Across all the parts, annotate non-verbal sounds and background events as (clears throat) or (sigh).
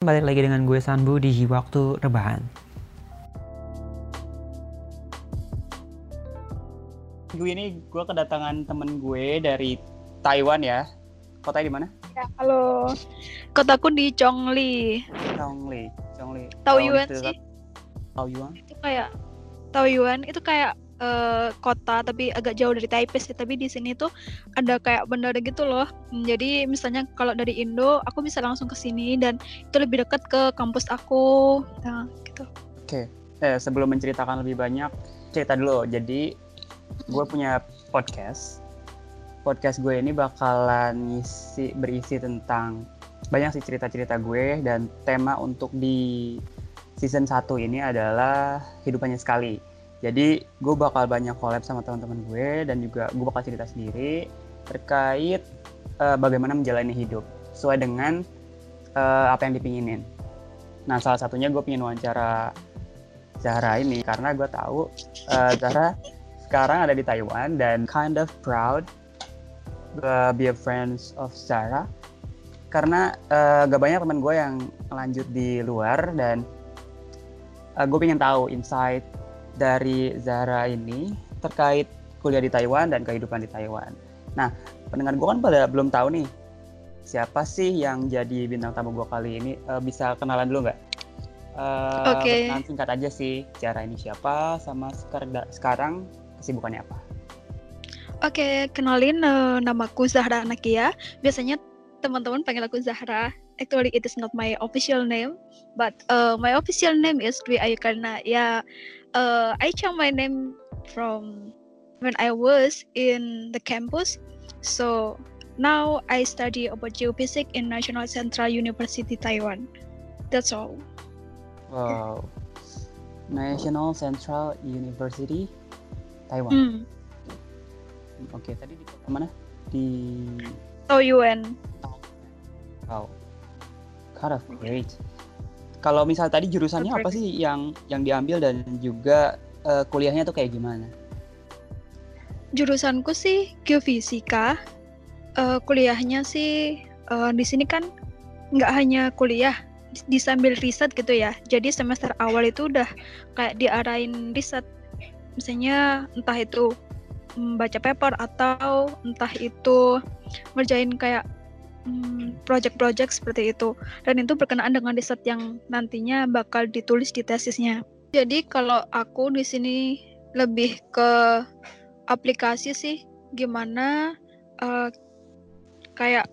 Balik lagi dengan gue Sanbu di waktu rebahan. Gue ini gue kedatangan temen gue dari Taiwan ya. Kotanya di mana? Ya, halo. Kotaku di Chongli. Chongli. Chongli. Taoyuan sih. Taoyuan. Itu kayak Taoyuan itu kayak uh, kota tapi agak jauh dari Taipei sih. Tapi di sini tuh ada kayak bandara gitu loh. Jadi misalnya kalau dari Indo aku bisa langsung ke sini dan itu lebih dekat ke kampus aku. Nah, gitu. Oke. Eh, sebelum menceritakan lebih banyak, cerita dulu. Jadi gue punya podcast. Podcast gue ini bakalan ngisi berisi tentang banyak sih cerita-cerita gue dan tema untuk di season 1 ini adalah hidupannya sekali. Jadi gue bakal banyak collab sama teman-teman gue dan juga gue bakal cerita sendiri terkait uh, bagaimana menjalani hidup sesuai dengan uh, apa yang dipinginin. Nah salah satunya gue pengen wawancara Zahra ini karena gue tahu uh, Zahra sekarang ada di Taiwan dan kind of proud uh, be a friends of Zahra karena uh, gak banyak teman gue yang lanjut di luar dan uh, gue pengen tahu insight dari Zahra ini terkait kuliah di Taiwan dan kehidupan di Taiwan. Nah, pendengar gue kan pada belum tahu nih siapa sih yang jadi bintang tamu gue kali ini. Uh, bisa kenalan dulu nggak? Uh, Oke. Okay. singkat aja sih, Zahra ini siapa, sama sekarang kesibukannya apa? Oke, okay, kenalin uh, namaku Zahra Nakia. Biasanya teman-teman panggil aku Zahra. Actually, it is not my official name, but uh, my official name is Dwi Ayu karena ya uh, I changed my name from when I was in the campus. So now I study about geophysics in National Central University Taiwan. That's all. Wow. National Central University Taiwan. Hmm. Oke, okay, tadi di kota mana? Di Taoyuan. Wow. Kind of great. Kalau misal tadi jurusannya apa sih yang yang diambil dan juga uh, kuliahnya tuh kayak gimana? Jurusanku sih geofisika. Uh, kuliahnya sih uh, di sini kan nggak hanya kuliah, di sambil riset gitu ya. Jadi semester awal itu udah kayak diarahin riset. Misalnya entah itu membaca paper atau entah itu ngerjain kayak project-project seperti itu dan itu berkenaan dengan riset yang nantinya bakal ditulis di tesisnya. Jadi kalau aku di sini lebih ke aplikasi sih gimana uh, kayak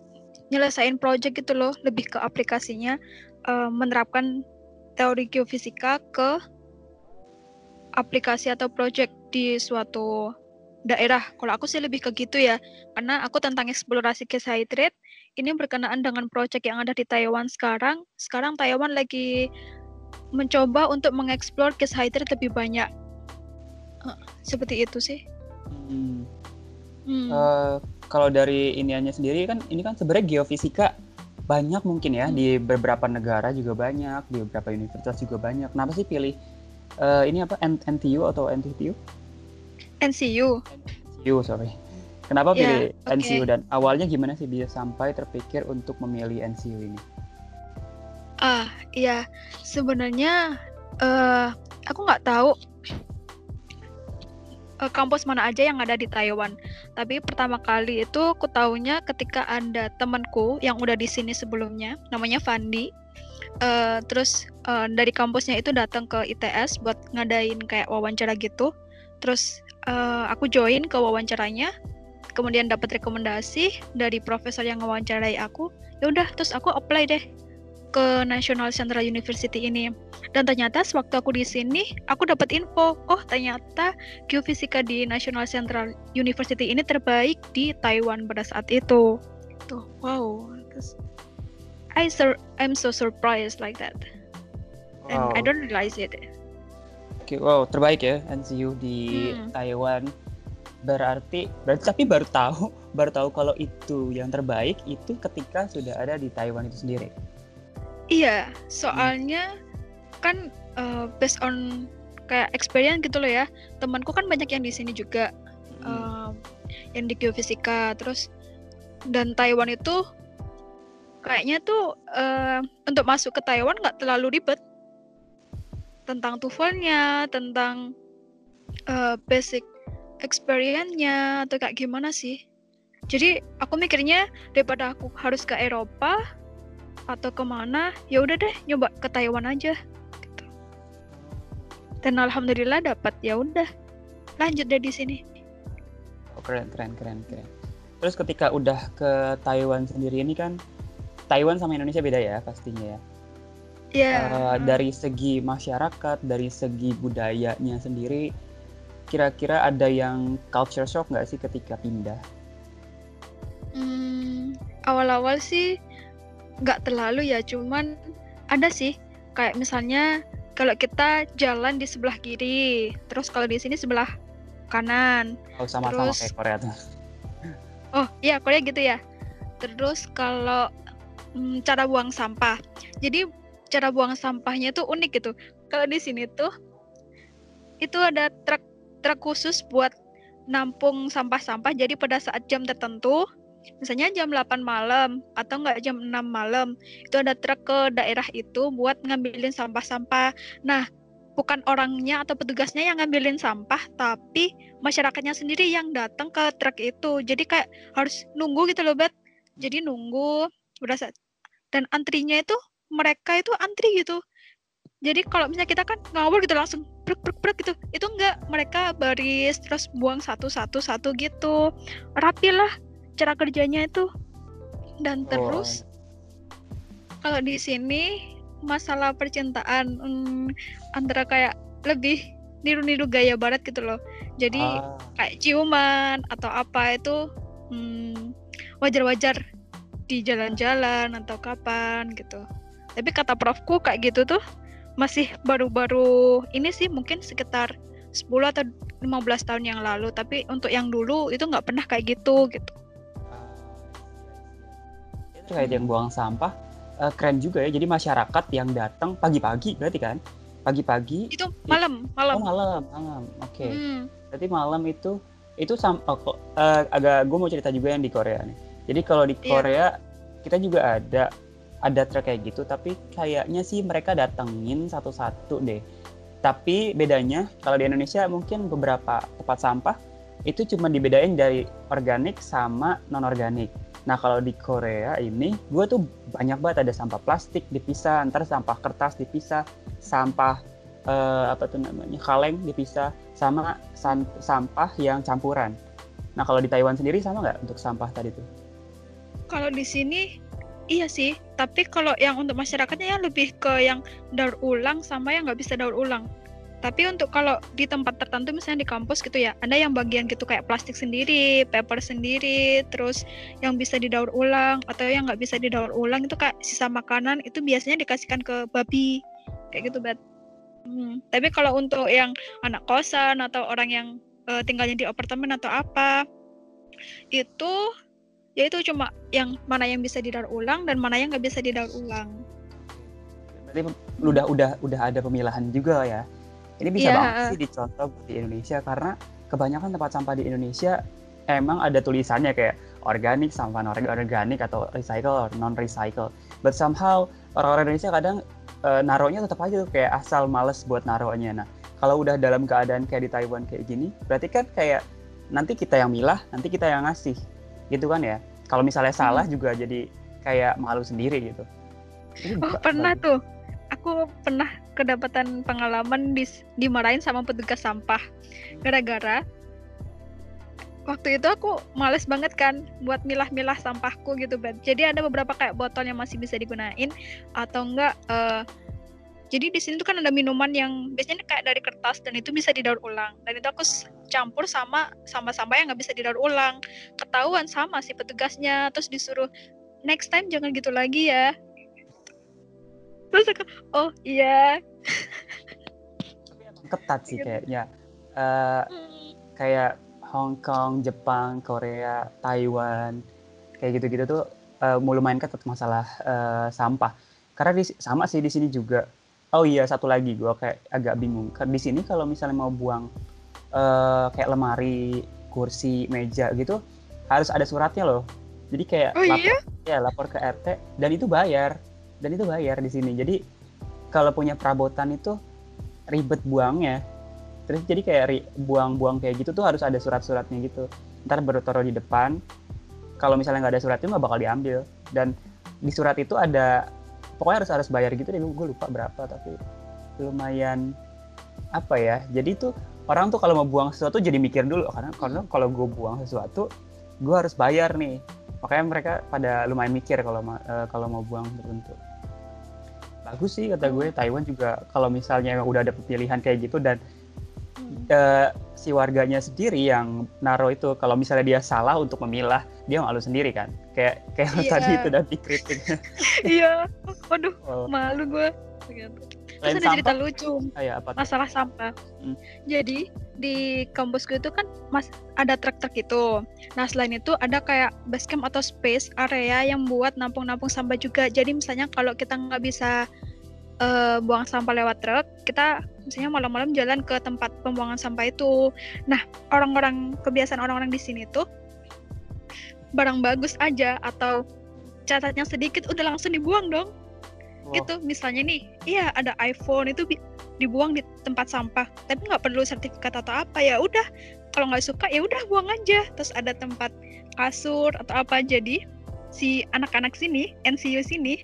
nyelesain project gitu loh lebih ke aplikasinya uh, menerapkan teori geofisika ke aplikasi atau project di suatu daerah. Kalau aku sih lebih ke gitu ya, karena aku tentang eksplorasi case hydrate ini berkenaan dengan proyek yang ada di Taiwan sekarang. Sekarang Taiwan lagi mencoba untuk mengeksplor case hydrate lebih banyak. Uh, seperti itu sih. Hmm. Hmm. Uh, kalau dari iniannya sendiri kan, ini kan sebenarnya geofisika banyak mungkin ya hmm. di beberapa negara juga banyak, di beberapa universitas juga banyak. Kenapa sih pilih uh, ini apa NTU atau NTTU? NCU. NCU, sorry. Kenapa yeah, pilih okay. NCU dan awalnya gimana sih bisa sampai terpikir untuk memilih NCU ini? Ah, iya. Sebenarnya uh, aku nggak tahu uh, kampus mana aja yang ada di Taiwan. Tapi pertama kali itu aku tahunya ketika ada temanku yang udah di sini sebelumnya, namanya Fandi. Uh, terus uh, dari kampusnya itu datang ke ITS buat ngadain kayak wawancara gitu. Terus uh, aku join ke wawancaranya kemudian dapat rekomendasi dari profesor yang wawancarai aku ya udah terus aku apply deh ke National Central University ini dan ternyata sewaktu aku di sini aku dapat info oh ternyata geofisika di National Central University ini terbaik di Taiwan pada saat itu tuh wow terus I sur I'm so surprised like that and wow. I don't realize it Oke, wow, terbaik ya NCU di hmm. Taiwan. Berarti, berarti tapi baru tahu, baru tahu kalau itu yang terbaik itu ketika sudah ada di Taiwan itu sendiri. Iya, soalnya hmm. kan uh, based on kayak experience gitu loh ya. Temanku kan banyak yang di sini juga hmm. uh, yang di geofisika, terus dan Taiwan itu kayaknya tuh uh, untuk masuk ke Taiwan nggak terlalu ribet tentang tuvalnya, tentang uh, basic experience-nya atau kayak gimana sih. Jadi aku mikirnya daripada aku harus ke Eropa atau ke mana, ya udah deh nyoba ke Taiwan aja. Gitu. Dan alhamdulillah dapat ya udah lanjut deh di sini. Oh, keren keren keren keren. Terus ketika udah ke Taiwan sendiri ini kan Taiwan sama Indonesia beda ya pastinya ya. Iya. Yeah. Uh, dari segi masyarakat, dari segi budayanya sendiri, kira-kira ada yang culture shock nggak sih ketika pindah? Hmm, awal-awal sih nggak terlalu ya, cuman ada sih kayak misalnya kalau kita jalan di sebelah kiri, terus kalau di sini sebelah kanan. Oh sama-sama kayak Korea tuh. Oh iya Korea gitu ya. Terus kalau hmm, cara buang sampah. Jadi cara buang sampahnya tuh unik gitu. Kalau di sini tuh itu ada truk truk khusus buat nampung sampah-sampah. Jadi pada saat jam tertentu, misalnya jam 8 malam atau enggak jam 6 malam, itu ada truk ke daerah itu buat ngambilin sampah-sampah. Nah, bukan orangnya atau petugasnya yang ngambilin sampah, tapi masyarakatnya sendiri yang datang ke truk itu. Jadi kayak harus nunggu gitu loh, Bet. Jadi nunggu berasa dan antrinya itu mereka itu antri gitu jadi kalau misalnya kita kan ngobrol gitu langsung brek brek brek gitu itu enggak mereka baris terus buang satu satu satu gitu rapi lah cara kerjanya itu dan oh. terus kalau di sini masalah percintaan hmm, antara kayak lebih niru-niru gaya barat gitu loh jadi ah. kayak ciuman atau apa itu hmm, wajar-wajar di jalan-jalan atau kapan gitu. Tapi kata profku kayak gitu tuh masih baru-baru ini sih mungkin sekitar 10 atau 15 tahun yang lalu. Tapi untuk yang dulu itu nggak pernah kayak gitu gitu. Itu kayak yang buang sampah uh, keren juga ya. Jadi masyarakat yang datang pagi-pagi berarti kan? Pagi-pagi. Itu malam, malam. Oh, malam, malam. Oke. Okay. Hmm. Berarti malam itu itu sam oh, uh, agak gue mau cerita juga yang di Korea nih jadi kalau di iya. Korea yeah. kita juga ada ada truk kayak gitu, tapi kayaknya sih mereka datengin satu-satu deh. Tapi bedanya kalau di Indonesia mungkin beberapa tempat sampah itu cuma dibedain dari organik sama non organik. Nah kalau di Korea ini gue tuh banyak banget ada sampah plastik dipisah, antar sampah kertas dipisah, sampah eh, apa tuh namanya kaleng dipisah, sama sampah yang campuran. Nah kalau di Taiwan sendiri sama nggak untuk sampah tadi tuh? kalau di sini iya sih tapi kalau yang untuk masyarakatnya ya lebih ke yang daur ulang sama yang nggak bisa daur ulang tapi untuk kalau di tempat tertentu misalnya di kampus gitu ya ada yang bagian gitu kayak plastik sendiri paper sendiri terus yang bisa didaur ulang atau yang nggak bisa didaur ulang itu kayak sisa makanan itu biasanya dikasihkan ke babi kayak gitu bet hmm. tapi kalau untuk yang anak kosan atau orang yang uh, tinggalnya di apartemen atau apa itu ya itu cuma yang mana yang bisa didaur ulang dan mana yang nggak bisa didaur ulang. Berarti udah udah udah ada pemilahan juga ya. Ini bisa yeah. banget sih dicontoh di Indonesia karena kebanyakan tempat sampah di Indonesia emang ada tulisannya kayak organik sampah non organik atau recycle or non recycle but somehow orang-orang Indonesia kadang uh, naruhnya tetap aja tuh kayak asal males buat naruhnya. Nah kalau udah dalam keadaan kayak di Taiwan kayak gini berarti kan kayak nanti kita yang milah nanti kita yang ngasih gitu kan ya. Kalau misalnya hmm. salah juga jadi kayak malu sendiri gitu. Oh pernah tuh. Aku pernah kedapatan pengalaman di dimarahin sama petugas sampah. Gara-gara waktu itu aku males banget kan buat milah-milah sampahku gitu Ben. Jadi ada beberapa kayak botol yang masih bisa digunain atau enggak uh, jadi di sini tuh kan ada minuman yang biasanya kayak dari kertas dan itu bisa didaur ulang. Dan itu aku campur sama sama sampah yang nggak bisa didaur ulang. Ketahuan sama si petugasnya, terus disuruh next time jangan gitu lagi ya. Terus aku, oh iya. Ketat sih gitu. kayaknya. Uh, kayak Hong Kong, Jepang, Korea, Taiwan, kayak gitu-gitu tuh uh, mulai main ketat masalah uh, sampah. Karena di, sama sih di sini juga oh iya satu lagi gue kayak agak bingung di sini kalau misalnya mau buang uh, kayak lemari kursi meja gitu harus ada suratnya loh Jadi kayak Oh lapor, iya? ya lapor ke RT dan itu bayar. Dan itu bayar di sini. Jadi kalau punya perabotan itu ribet buangnya. Terus jadi kayak buang-buang kayak gitu tuh harus ada surat-suratnya gitu. Ntar baru taruh di depan. Kalau misalnya nggak ada suratnya nggak bakal diambil. Dan di surat itu ada pokoknya harus harus bayar gitu deh. Gue lupa berapa tapi lumayan apa ya. Jadi tuh orang tuh kalau mau buang sesuatu jadi mikir dulu karena karena kalau gue buang sesuatu gue harus bayar nih. Makanya mereka pada lumayan mikir kalau eh, kalau mau buang tertentu bagus sih kata gue Taiwan juga kalau misalnya udah ada pilihan kayak gitu dan Hmm. eh, si warganya sendiri yang naro itu kalau misalnya dia salah untuk memilah dia malu sendiri kan? Kayak kayak Iya. tadi itu dan dikritik (laughs) iya waduh oh, malu gue terus lain ada cerita sampah. lucu kayak apa tuh? masalah sampah. Hmm. jadi di kampusku itu kan mas ada truk-truk itu. Nah selain itu ada kayak base camp atau space area yang buat nampung-nampung sampah juga. Jadi misalnya kalau kita nggak bisa eh, buang sampah lewat truk kita misalnya malam-malam jalan ke tempat pembuangan sampah itu. Nah orang-orang kebiasaan orang-orang di sini tuh barang bagus aja atau catatnya sedikit udah langsung dibuang dong. Wah, gitu misalnya nih iya ada iPhone itu dibuang di tempat sampah tapi nggak perlu sertifikat atau apa ya udah. Kalau nggak suka ya udah buang aja. Terus ada tempat kasur atau apa jadi si anak-anak sini NCU sini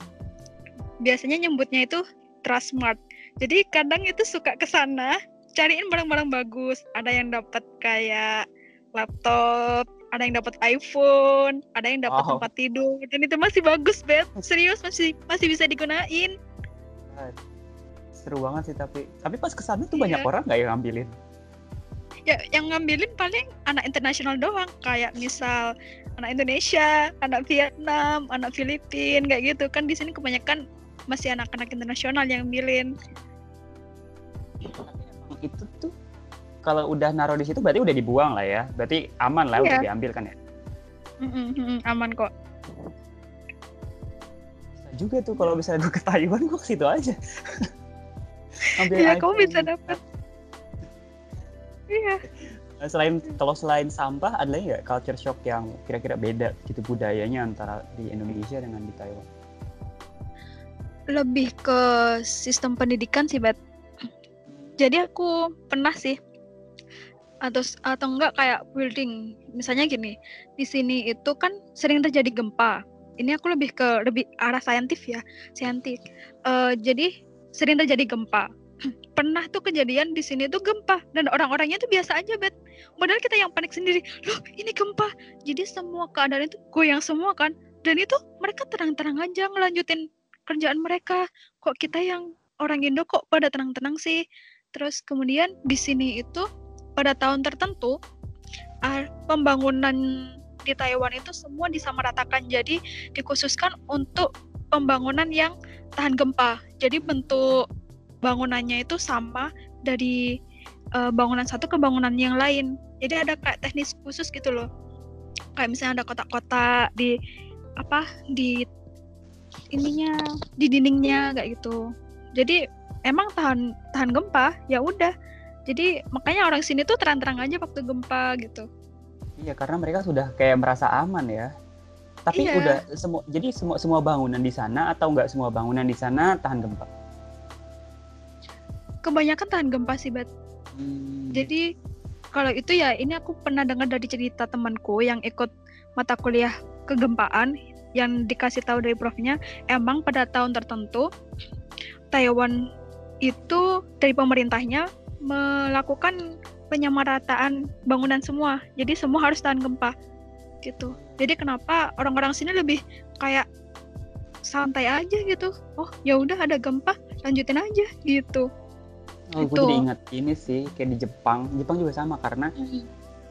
biasanya nyebutnya itu Trustmart jadi kadang itu suka ke sana cariin barang-barang bagus. Ada yang dapat kayak laptop ada yang dapat iPhone ada yang dapat Wow. tempat tidur. Dan itu masih bagus bet serius masih masih bisa digunain. Seru banget sih tapi. Tapi pas ke sana tuh Iya. banyak orang nggak yang ngambilin? Ya yang ngambilin paling anak internasional doang. Kayak misal anak Indonesia anak Vietnam anak Filipin kayak gitu. Kan di sini kebanyakan masih anak-anak internasional yang ngambilin. Itu tuh kalau udah naruh di situ berarti udah dibuang lah ya. Berarti aman lah Iya. untuk diambil kan ya? Mm-mm, mm-mm, aman kok. Bisa juga tuh kalau misalnya gue ke Taiwan gue ke situ aja. (laughs) Iya kamu bisa dapat iya. Nah, selain kalau selain sampah ada lagi nggak culture shock yang kira-kira beda gitu budayanya antara di Indonesia dengan di Taiwan? Lebih ke sistem pendidikan sih bet. Jadi aku pernah sih atau atau enggak kayak building. Misalnya gini di sini itu kan sering terjadi gempa. Ini aku lebih ke lebih arah saintif ya saintif. Eh, jadi sering terjadi gempa. (clears throat) Pernah tuh kejadian di sini tuh gempa dan orang-orangnya tuh biasa aja bet. Padahal kita yang panik sendiri loh ini gempa. Jadi semua keadaan itu goyang semua kan dan itu mereka terang-terang aja ngelanjutin kerjaan mereka. Kok kita yang orang Indo kok pada tenang-tenang sih? Terus kemudian di sini itu pada tahun tertentu ah, pembangunan di Taiwan itu semua disamaratakan. Jadi dikhususkan untuk pembangunan yang tahan gempa. Jadi bentuk bangunannya itu sama dari eh, bangunan satu ke bangunan yang lain. Jadi ada kayak teknis khusus gitu loh. Kayak misalnya ada kotak-kotak di apa di ininya di dindingnya kayak gitu. Jadi emang tahan tahan gempa ya udah jadi makanya orang sini tuh terang-terang aja waktu gempa gitu. Iya karena mereka sudah kayak merasa aman ya. Tapi Iya. udah semua jadi semua semua bangunan di sana atau nggak semua bangunan di sana tahan gempa? Kebanyakan tahan gempa sih bet Hmm, jadi kalau itu ya ini aku pernah dengar dari cerita temanku yang ikut mata kuliah kegempaan yang dikasih tahu dari profnya emang pada tahun tertentu Taiwan itu dari pemerintahnya melakukan penyamarataan bangunan semua. Jadi semua harus tahan gempa gitu. Jadi kenapa orang-orang sini lebih kayak santai aja gitu? Oh ya udah ada gempa lanjutin aja gitu. Oh, gue itu. jadi ingat ini sih kayak di Jepang. Jepang juga sama karena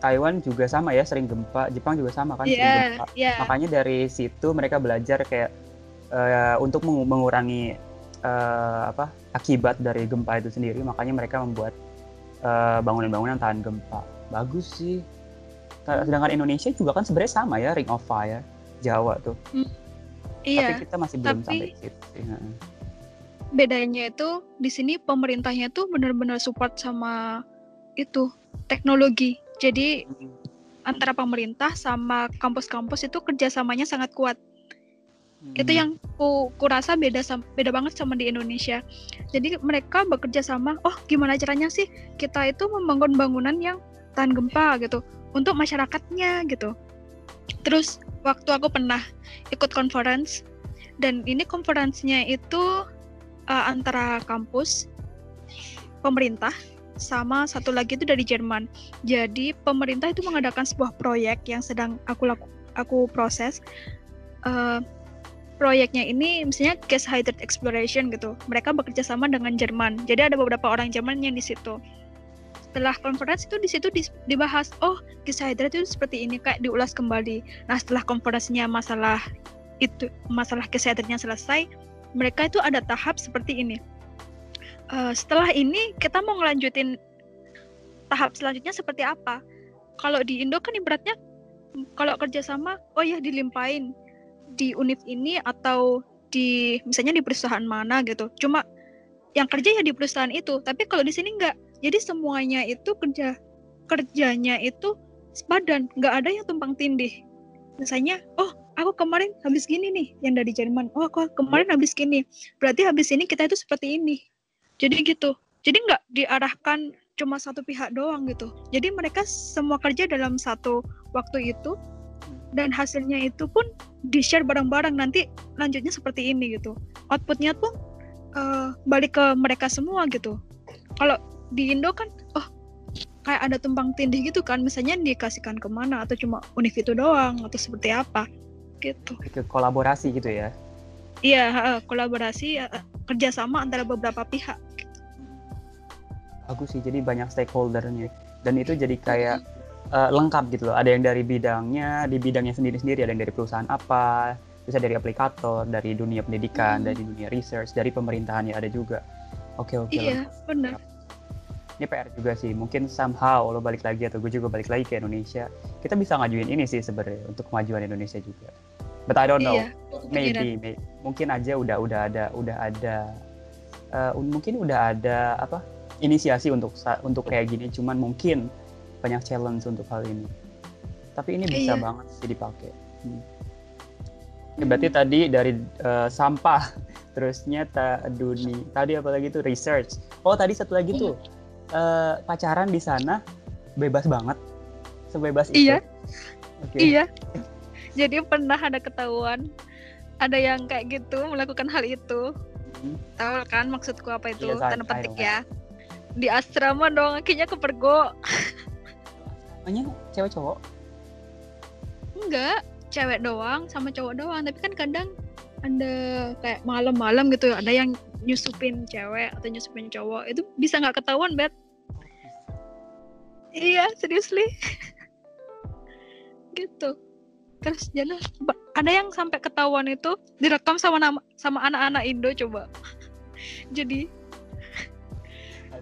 Taiwan juga sama ya sering gempa. Jepang juga sama kan sering Iya, gempa. iya. makanya dari situ mereka belajar kayak eh, untuk mengu- mengurangi eh, apa akibat dari gempa itu sendiri makanya mereka membuat eh, bangunan-bangunan tahan gempa bagus sih sedangkan Indonesia juga kan sebenarnya sama ya Ring of Fire Jawa tuh Iya. tapi kita masih belum Tapi- sampai situ. Heeh. bedanya itu di sini pemerintahnya tuh benar-benar support sama itu teknologi. Jadi antara pemerintah sama kampus-kampus itu kerjasamanya sangat kuat. Itu Hmm. yang ku kurasa beda beda banget sama di Indonesia. Jadi mereka bekerja sama. Oh, gimana caranya sih kita itu membangun bangunan yang tahan gempa gitu untuk masyarakatnya gitu. Terus waktu aku pernah ikut conference dan ini conference-nya itu uh, antara kampus, pemerintah, sama satu lagi itu dari Jerman. Jadi pemerintah itu mengadakan sebuah proyek yang sedang aku laku, aku proses. Uh, proyeknya ini misalnya gas hydrate exploration gitu. Mereka bekerja sama dengan Jerman. Jadi ada beberapa orang Jerman yang di situ. Setelah konferensi itu di situ dibahas, oh gas hydrate itu seperti ini kayak diulas kembali. Nah setelah konferensinya masalah itu masalah gas hydrate-nya selesai, mereka itu ada tahap seperti ini. Eh, setelah ini kita mau ngelanjutin tahap selanjutnya seperti apa? Kalau di Indo kan ibaratnya kalau kerjasama, oh ya dilimpahin di univ ini atau di misalnya di perusahaan mana gitu. Cuma yang kerja ya di perusahaan itu. Tapi kalau di sini enggak. Jadi semuanya itu kerja kerjanya itu sepadan, nggak ada yang tumpang tindih. Misalnya, oh aku kemarin habis gini nih yang dari Jerman. Oh aku kemarin habis gini. Berarti habis ini kita itu seperti ini. Jadi gitu. Jadi nggak diarahkan cuma satu pihak doang gitu. Jadi mereka semua kerja dalam satu waktu itu dan hasilnya itu pun di-share bareng-bareng nanti lanjutnya seperti ini gitu. Outputnya pun eh, balik ke mereka semua gitu. Kalau di Indo kan, oh kayak ada tumpang tindih gitu kan, misalnya dikasihkan ke mana atau cuma univ itu doang atau seperti apa gitu. ke kolaborasi gitu ya. Iya, heeh, kolaborasi eh, kerjasama antara beberapa pihak. Bagus sih, jadi banyak stakeholdernya. Dan itu jadi kayak eh, lengkap gitu loh. Ada yang dari bidangnya, di bidangnya sendiri-sendiri. Ada yang dari perusahaan apa, bisa dari aplikator, dari dunia pendidikan, Hmm. dari dunia research, dari pemerintahan ya ada juga. Oke oke. Iya, benar. Ini PR juga sih. Mungkin somehow lo balik lagi atau gue juga balik lagi ke Indonesia. Kita bisa ngajuin ini sih sebenarnya untuk kemajuan Indonesia juga. But I don't know. Iya, maybe, may- mungkin aja udah udah ada udah ada un- mungkin udah ada apa inisiasi untuk untuk kayak gini cuman mungkin banyak challenge untuk hal ini tapi ini bisa Iya. banget sih dipakai Hmm. Ya, berarti tadi dari eh, sampah (laughs) terusnya ta dunia tadi apa lagi tuh research oh tadi satu lagi tuh eh, pacaran di sana bebas banget sebebas itu Iya. Oke. Iya. (laughs) Jadi pernah ada ketahuan ada yang kayak gitu melakukan hal itu. Hmm. Tahu kan maksudku apa itu? Iya, saya- Tanda petik ya. Di asrama dong, akhirnya kepergok. (laughs) Namanya cewek cowok Enggak, cewek doang sama cowok doang. Tapi kan kadang ada kayak malam-malam gitu, ada yang nyusupin cewek atau nyusupin cowok. Itu bisa nggak ketahuan, Bet? Iya, seriously. (laughs) gitu. Terus jadi ada yang sampai ketahuan itu direkam sama nama sama anak-anak Indo coba. (laughs) jadi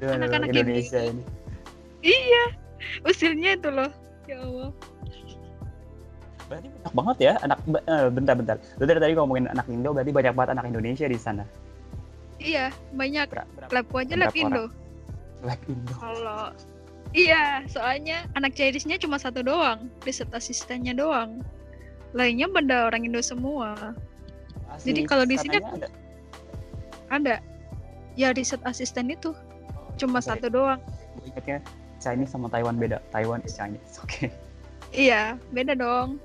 Anak-anak Indonesia ini. ini. iya, usilnya itu loh. Ya Allah. Berarti banyak banget ya anak be- eh, bentar-bentar. Lu dari tadi ngomongin anak Indo, berarti banyak banget anak Indonesia di sana. Iya, banyak. Ber- berapa Labku aja lab Indo. like Indo? Kalau iya, soalnya anak Chinese-nya cuma satu doang, riset asistennya doang. Lainnya benda orang Indo semua. Asli Jadi kalau di sini ada. Ada. Ya riset asisten itu cuma Sorry, satu doang. Gue Chinese sama Taiwan beda. Taiwan is Chinese. (laughs) Oke. Iya, beda dong.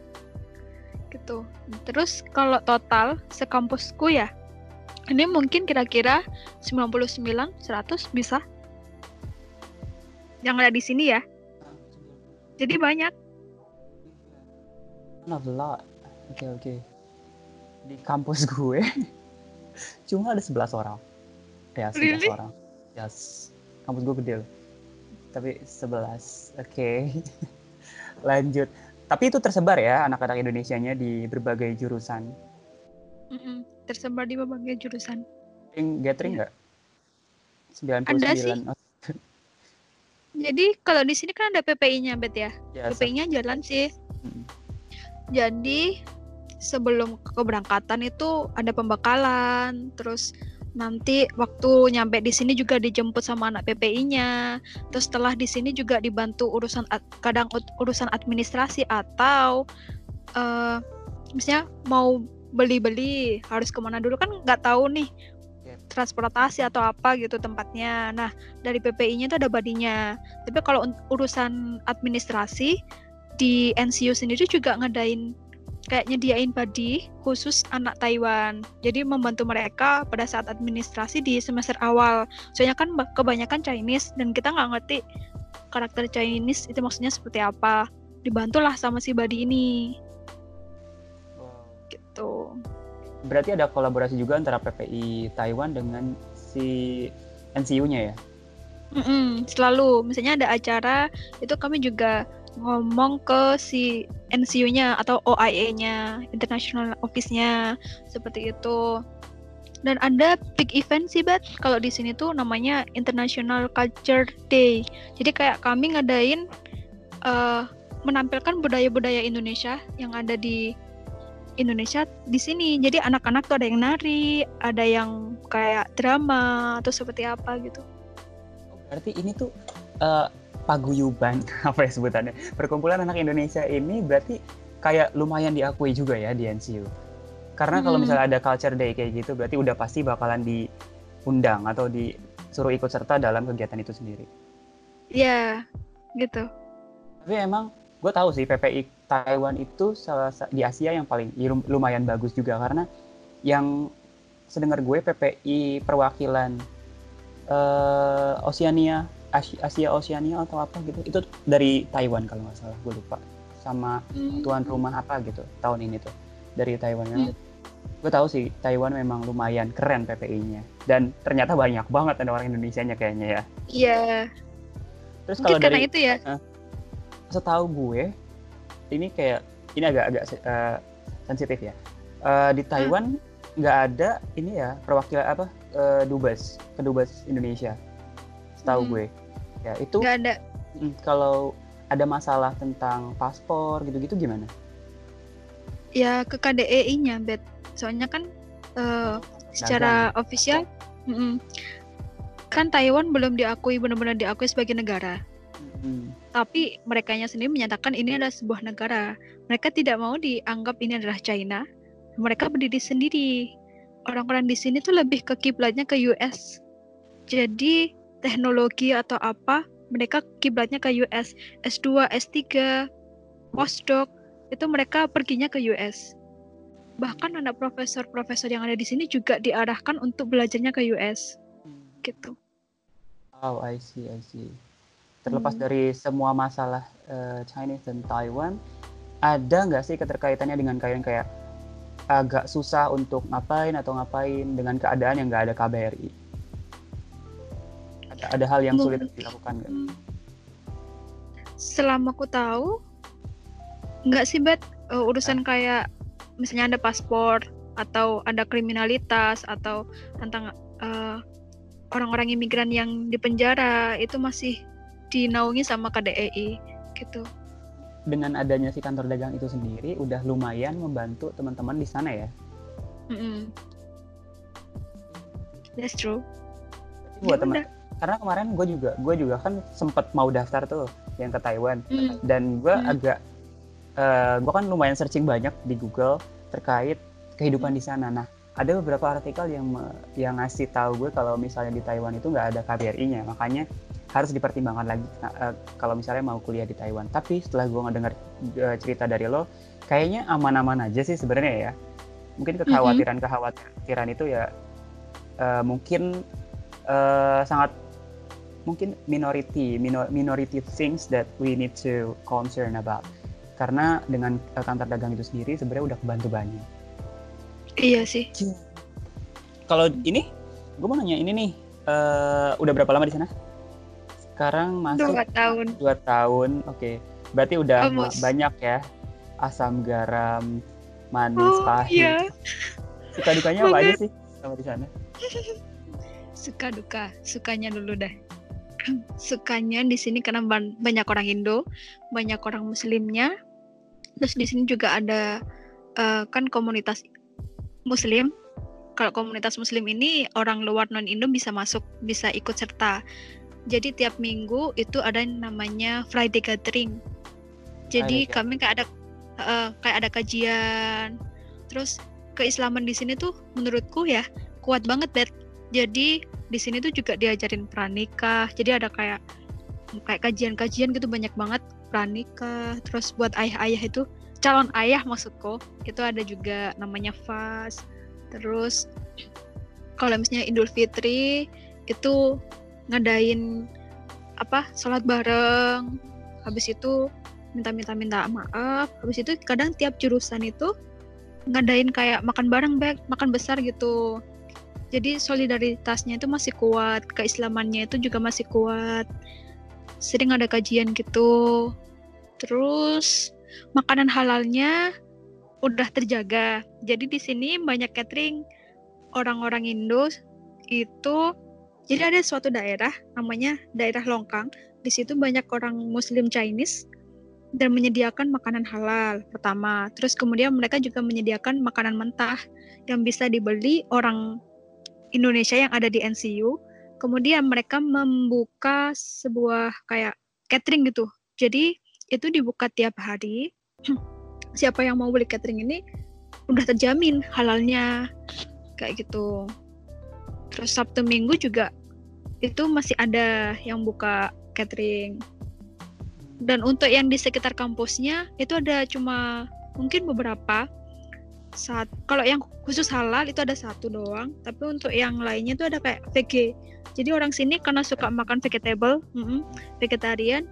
Gitu. Terus kalau total sekampusku ya, ini mungkin kira-kira 99 100 bisa. Yang ada di sini ya. Jadi banyak. Not a lot. Oke oke. Di kampus (laughs) gue cuma ada 11 orang. Ya, 11 Really? orang. Yes. Kampus gue gede loh. Tapi 11. Oke. (laughs) Lanjut. Tapi itu tersebar ya anak-anak Indonesianya di berbagai jurusan. Mm-mm, tersebar di berbagai jurusan. Gathering, gathering nggak? 99. Ada sih. Oh, (laughs) Jadi kalau di sini kan ada PPI-nya, Bet ya. ya, PPI-nya jalan sih. Mm. Jadi sebelum keberangkatan itu ada pembekalan, terus nanti waktu nyampe di sini juga dijemput sama anak PPI-nya. Terus setelah di sini juga dibantu urusan kadang urusan administrasi atau uh, misalnya mau beli-beli harus ke mana dulu kan nggak tahu nih transportasi atau apa gitu tempatnya. Nah dari PPI-nya itu ada badinya. Tapi kalau urusan administrasi di NCU sendiri juga ngadain kayak nyediain body khusus anak Taiwan. Jadi membantu mereka pada saat administrasi di semester awal. Soalnya kan kebanyakan Chinese dan kita nggak ngerti karakter Chinese itu maksudnya seperti apa. Dibantulah sama si body ini. Wow. Gitu. Berarti ada kolaborasi juga antara PPI Taiwan dengan si NCU-nya ya? Mm -mm, selalu. Misalnya ada acara itu kami juga ngomong ke si NCU-nya atau OIA-nya, International Office-nya, seperti itu. Dan ada big event sih, Bet. Kalau di sini tuh namanya International Culture Day. Jadi kayak kami ngadain uh, menampilkan budaya-budaya Indonesia yang ada di Indonesia di sini. Jadi anak-anak tuh ada yang nari, ada yang kayak drama atau seperti apa gitu. Berarti ini tuh uh, paguyuban (laughs) apa ya sebutannya? Perkumpulan anak Indonesia ini berarti kayak lumayan diakui juga ya di NCU karena hmm. kalau misalnya ada culture day kayak gitu berarti udah pasti bakalan diundang atau disuruh ikut serta dalam kegiatan itu sendiri. Iya gitu. Tapi emang gue tahu sih PPI Taiwan itu salah di Asia yang paling ya lumayan bagus juga. Karena yang sedengar gue PPI perwakilan uh, Oceania Asia, Asia Oceania atau apa gitu. Itu dari Taiwan kalau nggak salah gue lupa. Sama hmm. tuan rumah apa gitu tahun ini tuh dari Taiwan. Hmm. gue tahu sih Taiwan memang lumayan keren PPI-nya dan ternyata banyak banget ada orang Indonesia-nya kayaknya ya. Iya. Terus kalau dari itu ya? Uh, setahu gue ini kayak ini agak-agak uh, sensitif ya. Uh, di Taiwan nggak hmm. ada ini ya perwakilan apa uh, dubes kedubes Indonesia. Setahu hmm. gue ya itu nggak ada. Mm, kalau ada masalah tentang paspor gitu-gitu gimana? Ya ke KDEI-nya bet soalnya kan uh, secara Dagang. official mm -mm, kan Taiwan belum diakui benar-benar diakui sebagai negara. Hmm. tapi mereka sendiri menyatakan ini adalah sebuah negara. Mereka tidak mau dianggap ini adalah China. Mereka berdiri sendiri. Orang-orang di sini tuh lebih ke kiblatnya ke US jadi teknologi atau apa, mereka kiblatnya ke US. S2, S3, postdoc, itu mereka perginya ke US. Bahkan anak profesor-profesor yang ada di sini juga diarahkan untuk belajarnya ke US. Gitu. Oh, I see, I see. Terlepas hmm. dari semua masalah uh, Chinese dan Taiwan, ada nggak sih keterkaitannya dengan kalian kayak agak susah untuk ngapain atau ngapain dengan keadaan yang nggak ada KBRI? Ada, ada hal yang sulit dilakukan nggak? Selama aku tahu, nggak sih bet uh, urusan nah. kayak misalnya ada paspor atau ada kriminalitas atau tentang uh, orang-orang imigran yang di penjara itu masih dinaungi sama KDEI gitu. Dengan adanya si kantor dagang itu sendiri udah lumayan membantu teman-teman di sana ya. Mm -hmm. That's true. Buat ya teman karena kemarin gue juga gue juga kan sempet mau daftar tuh yang ke Taiwan mm. dan gue mm. agak uh, eh, gue kan lumayan searching banyak di Google terkait kehidupan mm. di sana nah ada beberapa artikel yang yang ngasih tahu gue kalau misalnya di Taiwan itu nggak ada KBRI-nya makanya harus dipertimbangkan lagi uh, kalau misalnya mau kuliah di Taiwan tapi setelah gue ngedengar uh, cerita dari lo kayaknya aman-aman aja sih sebenarnya ya mungkin kekhawatiran kekhawatiran itu ya uh, mungkin uh, sangat mungkin minority minor, minority things that we need to concern about. Karena dengan uh, kantor dagang itu sendiri sebenarnya udah kebantu banyak. Iya sih. Kalau ini gue mau nanya ini nih uh, udah berapa lama di sana? Sekarang masuk dua tahun. dua tahun oke. Okay. berarti udah Almost. banyak ya. Asam garam manis oh, pahit. iya. suka dukanya apa aja sih sama di sana? (laughs) Suka duka. Sukanya dulu deh sukanya di sini karena banyak orang Indo, banyak orang Muslimnya. Terus di sini juga ada uh, kan komunitas Muslim. kalau komunitas muslim ini orang luar non Indo bisa masuk, bisa ikut serta. Jadi tiap minggu itu ada yang namanya Friday gathering. Jadi Friday kami kayak ada eh, kayak ada kajian. Terus keislaman di sini tuh menurutku ya kuat banget, Bet. Jadi di sini tuh juga diajarin pranikah. Jadi ada kayak kayak kajian-kajian gitu banyak banget pranikah. Terus buat ayah-ayah itu calon ayah maksudku itu ada juga namanya fast terus kalau misalnya Idul Fitri itu ngadain apa sholat bareng. Habis itu minta-minta minta maaf. Habis itu kadang tiap jurusan itu ngadain kayak makan bareng back makan besar gitu jadi solidaritasnya itu masih kuat keislamannya itu juga masih kuat sering ada kajian gitu terus makanan halalnya udah terjaga. Jadi di sini banyak catering orang-orang Indo itu jadi ada suatu daerah namanya daerah Longkang. Di situ banyak orang Muslim Chinese dan menyediakan makanan halal pertama. Terus kemudian mereka juga menyediakan makanan mentah yang bisa dibeli orang Indonesia yang ada di NCU. Kemudian mereka membuka sebuah kayak catering gitu. Jadi itu dibuka tiap hari. (clears throat) Siapa yang mau beli catering ini udah terjamin halalnya kayak gitu. Terus Sabtu Minggu juga itu masih ada yang buka catering. Dan untuk yang di sekitar kampusnya itu ada cuma mungkin beberapa saat kalau yang khusus halal itu ada satu doang tapi untuk yang lainnya itu ada kayak VG jadi orang sini karena suka makan vegetable mm -mm, vegetarian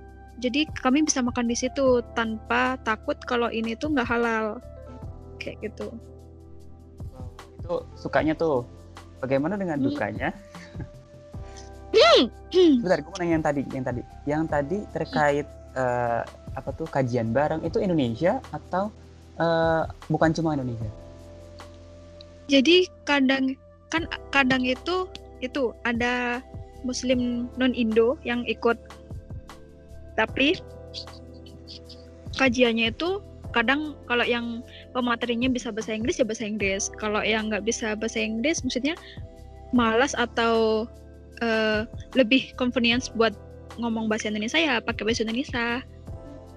jadi kami bisa makan di situ tanpa takut kalau ini tuh nggak halal. Kayak gitu. Itu sukanya tuh. Bagaimana dengan Hmm. dukanya? Hmm. Bentar, gue mau nanya yang tadi, yang tadi, yang tadi terkait eh, apa tuh kajian bareng itu Indonesia atau eh, bukan cuma Indonesia? jadi kadang kan kadang itu itu ada muslim non Indo yang ikut. Tapi kajiannya itu kadang kalau yang pematerinya bisa bahasa Inggris ya bahasa Inggris. Kalau yang nggak bisa bahasa Inggris maksudnya malas atau eh, lebih convenience buat ngomong bahasa Indonesia ya pakai bahasa Indonesia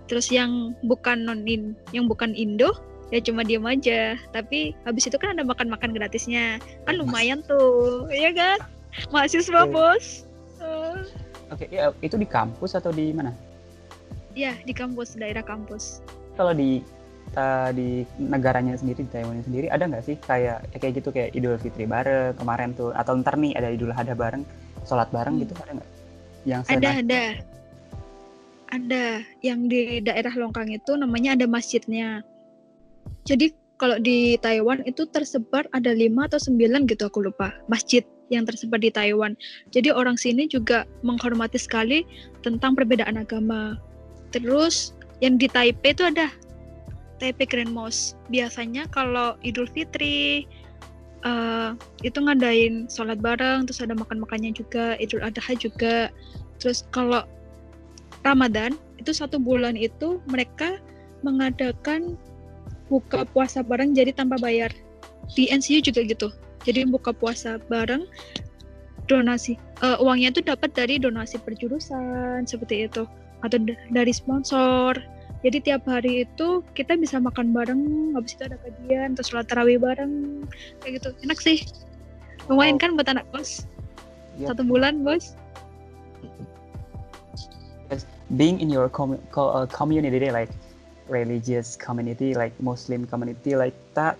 terus yang bukan non in yang bukan Indo ya cuma diem aja tapi habis itu kan ada makan-makan gratisnya kan lumayan tuh ya kan mahasiswa Oke. bos Eh, Oke, ya itu di kampus atau di mana? ya di kampus daerah kampus Kalau di di negaranya sendiri, di Taiwan sendiri ada nggak sih kayak ya kayak gitu kayak Idul Fitri bareng kemarin tuh atau ntar nih ada Idul Adha bareng, sholat bareng Hmm. gitu ada nggak? Yang ada ada ada yang di daerah Longkang itu namanya ada masjidnya. Jadi kalau di Taiwan itu tersebar ada lima atau sembilan gitu aku lupa masjid yang tersebar di Taiwan. Jadi orang sini juga menghormati sekali tentang perbedaan agama. Terus yang di Taipei itu ada Taipei Grand Mosque. Biasanya kalau Idul Fitri eh, itu ngadain sholat bareng terus ada makan makannya juga Idul Adha juga. Terus kalau Ramadan itu satu bulan itu mereka mengadakan buka puasa bareng jadi tanpa bayar. Di NCU juga gitu. Jadi buka puasa bareng donasi Eh, uangnya itu dapat dari donasi perjurusan seperti itu. Atau da- dari sponsor. Jadi tiap hari itu kita bisa makan bareng habis itu ada kajian terus sholat tarawih bareng kayak gitu. Enak sih. Lumayan Oh. kan buat anak kos Yap. satu bulan bos being in your com- co- uh, community like religious community like Muslim community like that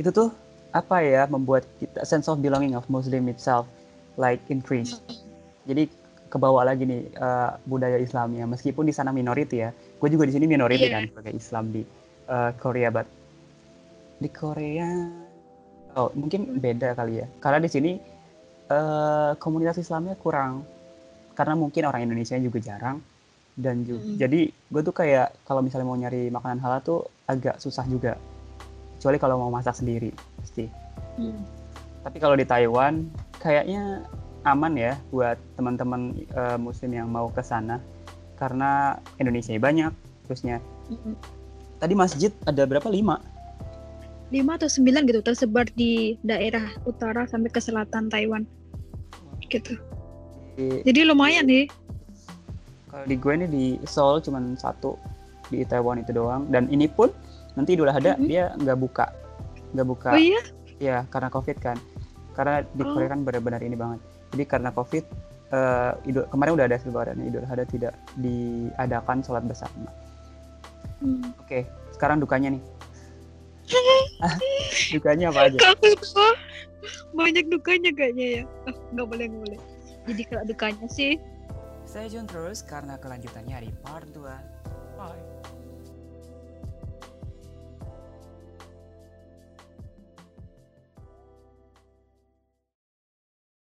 itu tuh apa ya membuat kita sense of belonging of Muslim itself like increase. Jadi kebawa lagi nih uh, budaya Islamnya. Meskipun di sana minority ya gue juga di sini minority Iya. kan sebagai Islam di uh, Korea but di Korea oh mungkin beda kali ya. Karena di sini uh, komunitas Islamnya kurang. Karena mungkin orang Indonesia juga jarang dan juga Mm. jadi gue tuh kayak kalau misalnya mau nyari makanan halal tuh agak susah juga. Kecuali kalau mau masak sendiri pasti. Hmm. tapi kalau di Taiwan kayaknya aman ya buat teman-teman eh, muslim yang mau ke sana. Karena Indonesia banyak terusnya. Tadi masjid ada berapa? Lima? Lima atau sembilan gitu tersebar di daerah utara sampai ke selatan Taiwan. Gitu. Di- jadi lumayan nih kalau di gue nih di Seoul cuman satu di Taiwan itu doang. Dan ini pun nanti Idul Adha Mhm. dia nggak buka. Nggak buka. Oh iya? Ya karena covid kan. Karena di Oh. Korea kan benar-benar ini banget. Jadi karena covid eh, Idul kemarin udah ada lebaran. Idul Adha tidak diadakan sholat bersama. Hmm. oke sekarang dukanya nih. (laughs) Dukanya apa aja? Banyak dukanya kayaknya ya. Ah, nggak boleh nggak boleh. Jadi kalau dukanya sih Stay tune terus karena kelanjutannya di part 2. Bye.